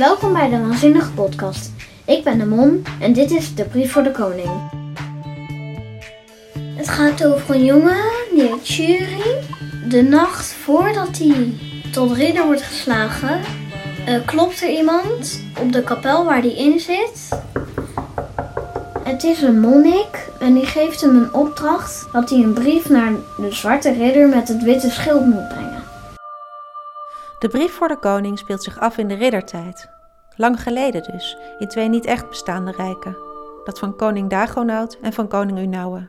Welkom bij de Waanzinnige Podcast. Ik ben de Mon en dit is de brief voor de koning. Het gaat over een jongen, heet Shuri. De nacht voordat hij tot ridder wordt geslagen, eh, klopt er iemand op de kapel waar hij in zit. Het is een monnik en die geeft hem een opdracht dat hij een brief naar de zwarte ridder met het witte schild moet brengen. De brief voor de koning speelt zich af in de riddertijd. Lang geleden dus, in twee niet echt bestaande rijken. Dat van koning Dagonaut en van koning Unauwe.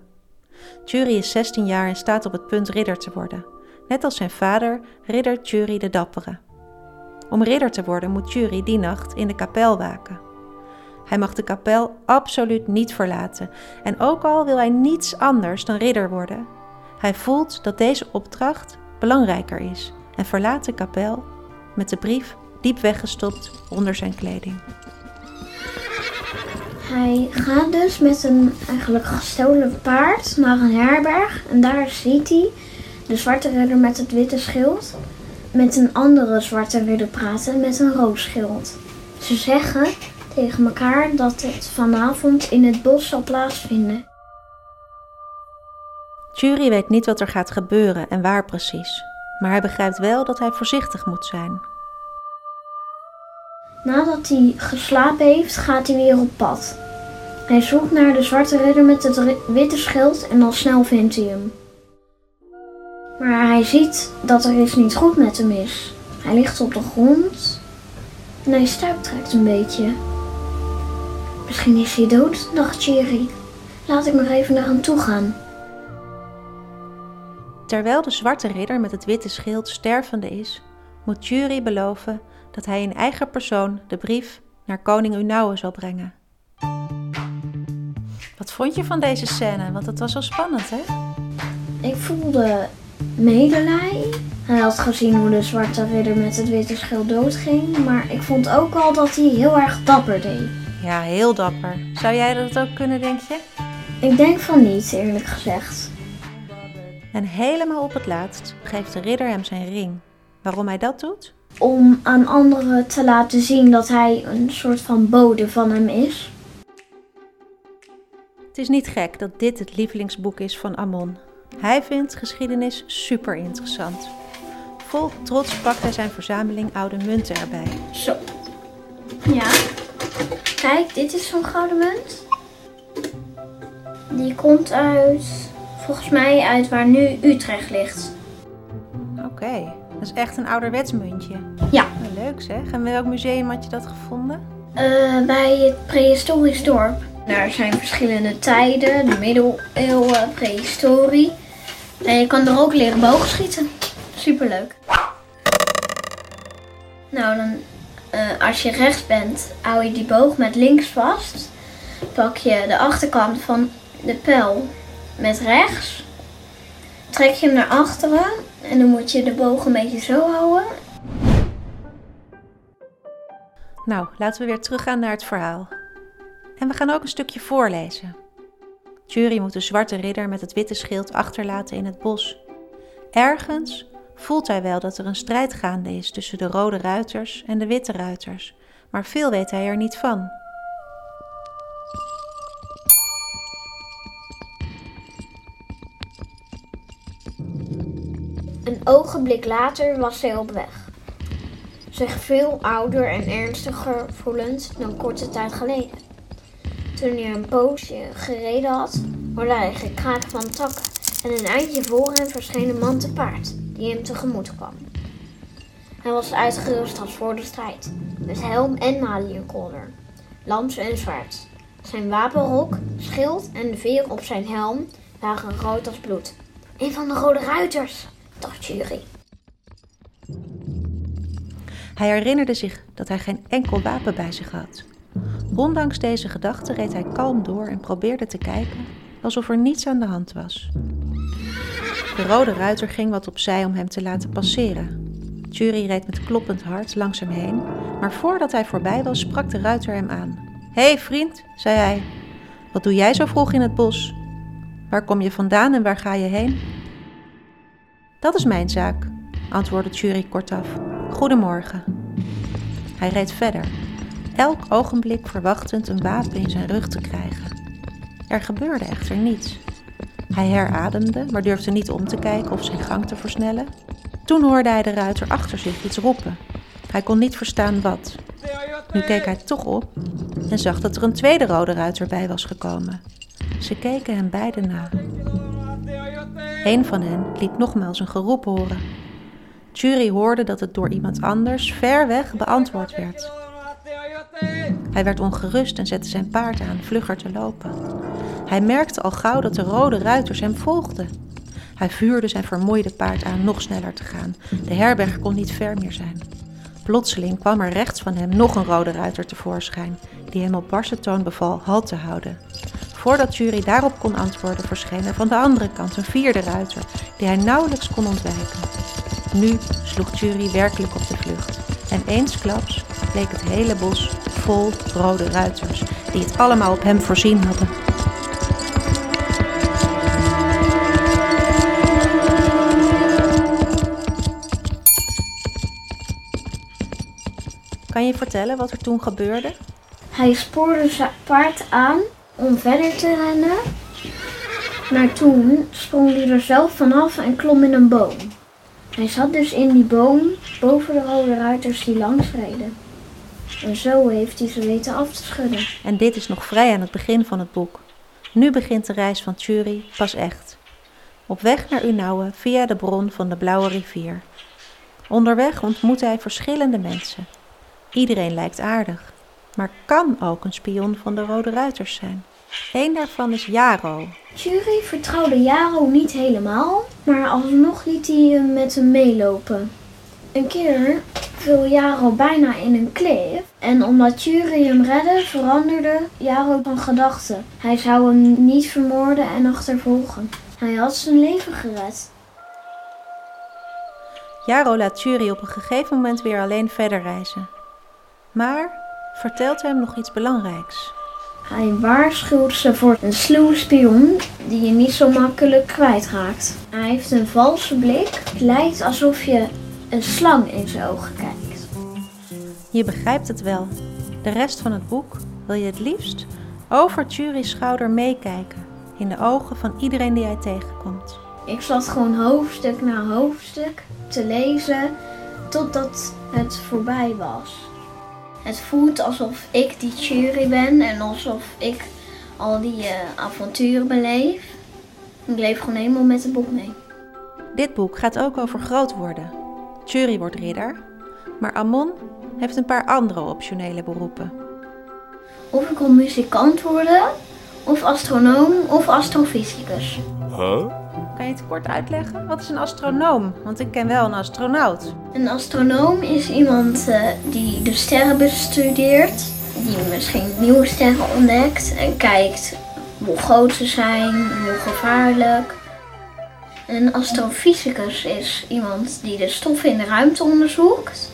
Tjuri is 16 jaar en staat op het punt ridder te worden. Net als zijn vader, ridder Tjuri de Dappere. Om ridder te worden moet Tjuri die nacht in de kapel waken. Hij mag de kapel absoluut niet verlaten en ook al wil hij niets anders dan ridder worden. Hij voelt dat deze opdracht belangrijker is en verlaat de kapel met de brief diep weggestopt onder zijn kleding. Hij gaat dus met een eigenlijk gestolen paard naar een herberg en daar ziet hij de zwarte ridder met het witte schild met een andere zwarte ridder praten met een rood schild. Ze zeggen tegen elkaar dat het vanavond in het bos zal plaatsvinden. Jury weet niet wat er gaat gebeuren en waar precies, maar hij begrijpt wel dat hij voorzichtig moet zijn. Nadat hij geslapen heeft, gaat hij weer op pad. Hij zoekt naar de zwarte ridder met het witte schild en al snel vindt hij hem. Maar hij ziet dat er iets niet goed met hem is. Hij ligt op de grond en hij stuiptrekt een beetje. Misschien is hij dood, dacht Jerry. Laat ik maar even naar hem toe gaan. Terwijl de zwarte ridder met het witte schild stervende is, moet Jury beloven dat hij in eigen persoon de brief naar koning Unauwe zal brengen. Wat vond je van deze scène? Want het was zo spannend, hè? Ik voelde medelij. Hij had gezien hoe de zwarte ridder met het witte schild doodging. Maar ik vond ook al dat hij heel erg dapper deed. Ja, heel dapper. Zou jij dat ook kunnen, denk je? Ik denk van niet, eerlijk gezegd. En helemaal op het laatst geeft de ridder hem zijn ring. Waarom hij dat doet? Om aan anderen te laten zien dat hij een soort van bode van hem is. Het is niet gek dat dit het lievelingsboek is van Amon. Hij vindt geschiedenis super interessant. Vol trots pakt hij zijn verzameling oude munten erbij. Zo. Ja. Kijk, dit is zo'n gouden munt. Die komt uit, volgens mij uit waar nu Utrecht ligt. Oké, dat is echt een ouderwets muntje. Ja. Nou, leuk zeg. En welk museum had je dat gevonden? Eh, bij het prehistorisch dorp. Daar zijn verschillende tijden, de middeleeuwen, prehistorie. En je kan er ook leren boogschieten. Superleuk. Nou, dan, eh, als je rechts bent, hou je die boog met links vast. Pak je de achterkant van de pijl met rechts. Trek je hem naar achteren. En dan moet je de boog een beetje zo houden. Nou, laten we weer teruggaan naar het verhaal. En we gaan ook een stukje voorlezen. Jury moet de zwarte ridder met het witte schild achterlaten in het bos. Ergens voelt hij wel dat er een strijd gaande is tussen de rode ruiters en de witte ruiters, maar veel weet hij er niet van. Een ogenblik later was hij op weg. Zich veel ouder en ernstiger voelend dan korte tijd geleden. Toen hij een poosje gereden had, hoorde hij gekraak van takken en een eindje voor hem verscheen een man te paard die hem tegemoet kwam. Hij was uitgerust als voor de strijd, met helm en maliënkolder, lans en zwaard. Zijn wapenrok, schild en de veer op zijn helm waren rood als bloed. Een van de rode ruiters, Jury. Hij herinnerde zich dat hij geen enkel wapen bij zich had. Ondanks deze gedachte reed hij kalm door en probeerde te kijken alsof er niets aan de hand was. De rode ruiter ging wat opzij om hem te laten passeren. Jury reed met kloppend hart langs hem heen, maar voordat hij voorbij was, sprak de ruiter hem aan. Hé hey, vriend, zei hij, wat doe jij zo vroeg in het bos? Waar kom je vandaan en waar ga je heen? Dat is mijn zaak, antwoordde Jury kortaf. Goedemorgen. Hij reed verder, elk ogenblik verwachtend een wapen in zijn rug te krijgen. Er gebeurde echter niets. Hij herademde, maar durfde niet om te kijken of zijn gang te versnellen. Toen hoorde hij de ruiter achter zich iets roepen. Hij kon niet verstaan wat. Nu keek hij toch op en zag dat er een tweede rode ruiter bij was gekomen. Ze keken hem beiden na. Een van hen liet nogmaals een geroep horen. Jury hoorde dat het door iemand anders ver weg beantwoord werd. Hij werd ongerust en zette zijn paard aan vlugger te lopen. Hij merkte al gauw dat de rode ruiters hem volgden. Hij vuurde zijn vermoeide paard aan nog sneller te gaan. De herberg kon niet ver meer zijn. Plotseling kwam er rechts van hem nog een rode ruiter tevoorschijn, die hem op barse toon beval halt te houden. Voordat Jury daarop kon antwoorden, verscheen er van de andere kant een vierde ruiter, die hij nauwelijks kon ontwijken. Nu sloeg Jury werkelijk op de vlucht. En eensklaps bleek het hele bos vol rode ruiters, die het allemaal op hem voorzien hadden. Kan je vertellen wat er toen gebeurde? Hij spoorde zijn paard aan om verder te rennen. Maar toen sprong hij er zelf vanaf en klom in een boom. Hij zat dus in die boom boven de rode ruiters die langs reden. En zo heeft hij ze weten af te schudden. En dit is nog vrij aan het begin van het boek. Nu begint de reis van Tjuri pas echt. Op weg naar Unauwe via de bron van de Blauwe rivier. Onderweg ontmoet hij verschillende mensen. Iedereen lijkt aardig, maar kan ook een spion van de Rode Ruiters zijn. Eén daarvan is Jaro. Jury vertrouwde Jaro niet helemaal, maar alsnog liet hij hem met hem meelopen. Een keer viel Jaro bijna in een klif en omdat Jury hem redde, veranderde Jaro van gedachten. Hij zou hem niet vermoorden en achtervolgen. Hij had zijn leven gered. Jaro laat Jury op een gegeven moment weer alleen verder reizen. Maar vertelt hem nog iets belangrijks. Hij waarschuwt ze voor een sluwe spion die je niet zo makkelijk kwijtraakt. Hij heeft een valse blik. Het lijkt alsof je een slang in zijn ogen kijkt. Je begrijpt het wel. De rest van het boek wil je het liefst over Jury's schouder meekijken. In de ogen van iedereen die hij tegenkomt. Ik zat gewoon hoofdstuk na hoofdstuk te lezen totdat het voorbij was. Het voelt alsof ik die jury ben en alsof ik al die uh, avonturen beleef. Ik leef gewoon helemaal met het boek mee. Dit boek gaat ook over groot worden. Jury wordt ridder, maar Amon heeft een paar andere optionele beroepen. Of ik wil muzikant worden, of astronoom, of astrofysicus. Huh? Kan je het kort uitleggen? Wat is een astronoom? Want ik ken wel een astronaut. Een astronoom is iemand uh, die de sterren bestudeert, die misschien nieuwe sterren ontdekt en kijkt hoe groot ze zijn, hoe gevaarlijk. Een astrofysicus is iemand die de stoffen in de ruimte onderzoekt.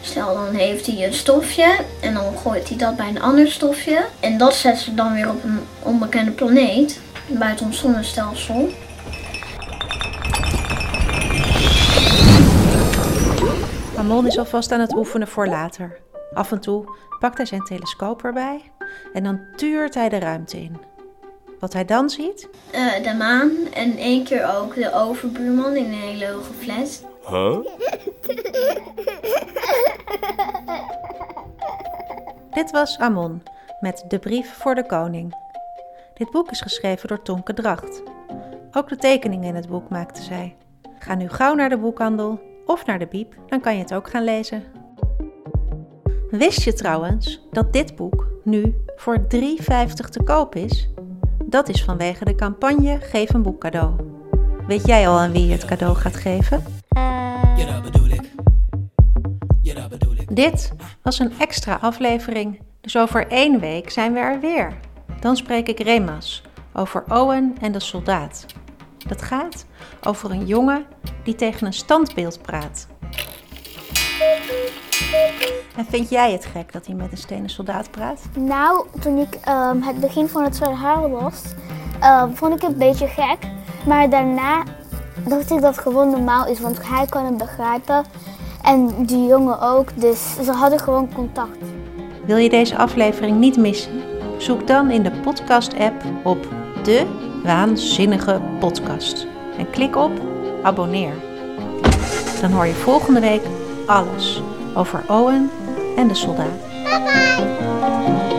Stel, dan heeft hij een stofje en dan gooit hij dat bij een ander stofje. En dat zet ze dan weer op een onbekende planeet buiten ons zonnestelsel. Amon is alvast aan het oefenen voor later. Af en toe pakt hij zijn telescoop erbij en dan tuurt hij de ruimte in. Wat hij dan ziet? Uh, de maan en één keer ook de overbuurman in een hele hoge flat. Huh? Dit was Amon met De Brief voor de Koning. Dit boek is geschreven door Tonke Dracht. Ook de tekeningen in het boek maakte zij. Ga nu gauw naar de boekhandel of naar de Biep, dan kan je het ook gaan lezen. Wist je trouwens dat dit boek nu voor 3,50 te koop is? Dat is vanwege de campagne Geef een boek cadeau. Weet jij al aan wie je het cadeau gaat geven? Ja, dat bedoel ik. Ja, dat bedoel ik. Dit was een extra aflevering, dus over één week zijn we er weer. Dan spreek ik Remas over Owen en de soldaat. Dat gaat over een jongen die tegen een standbeeld praat. En vind jij het gek dat hij met een stenen soldaat praat? Nou, toen ik um, het begin van het Haar was, um, vond ik het een beetje gek. Maar daarna dacht ik dat het gewoon normaal is, want hij kan het begrijpen. En die jongen ook, dus ze hadden gewoon contact. Wil je deze aflevering niet missen? Zoek dan in de podcast-app op De Waanzinnige Podcast. En klik op abonneer. Dan hoor je volgende week alles over Owen en de soldaat. Bye bye!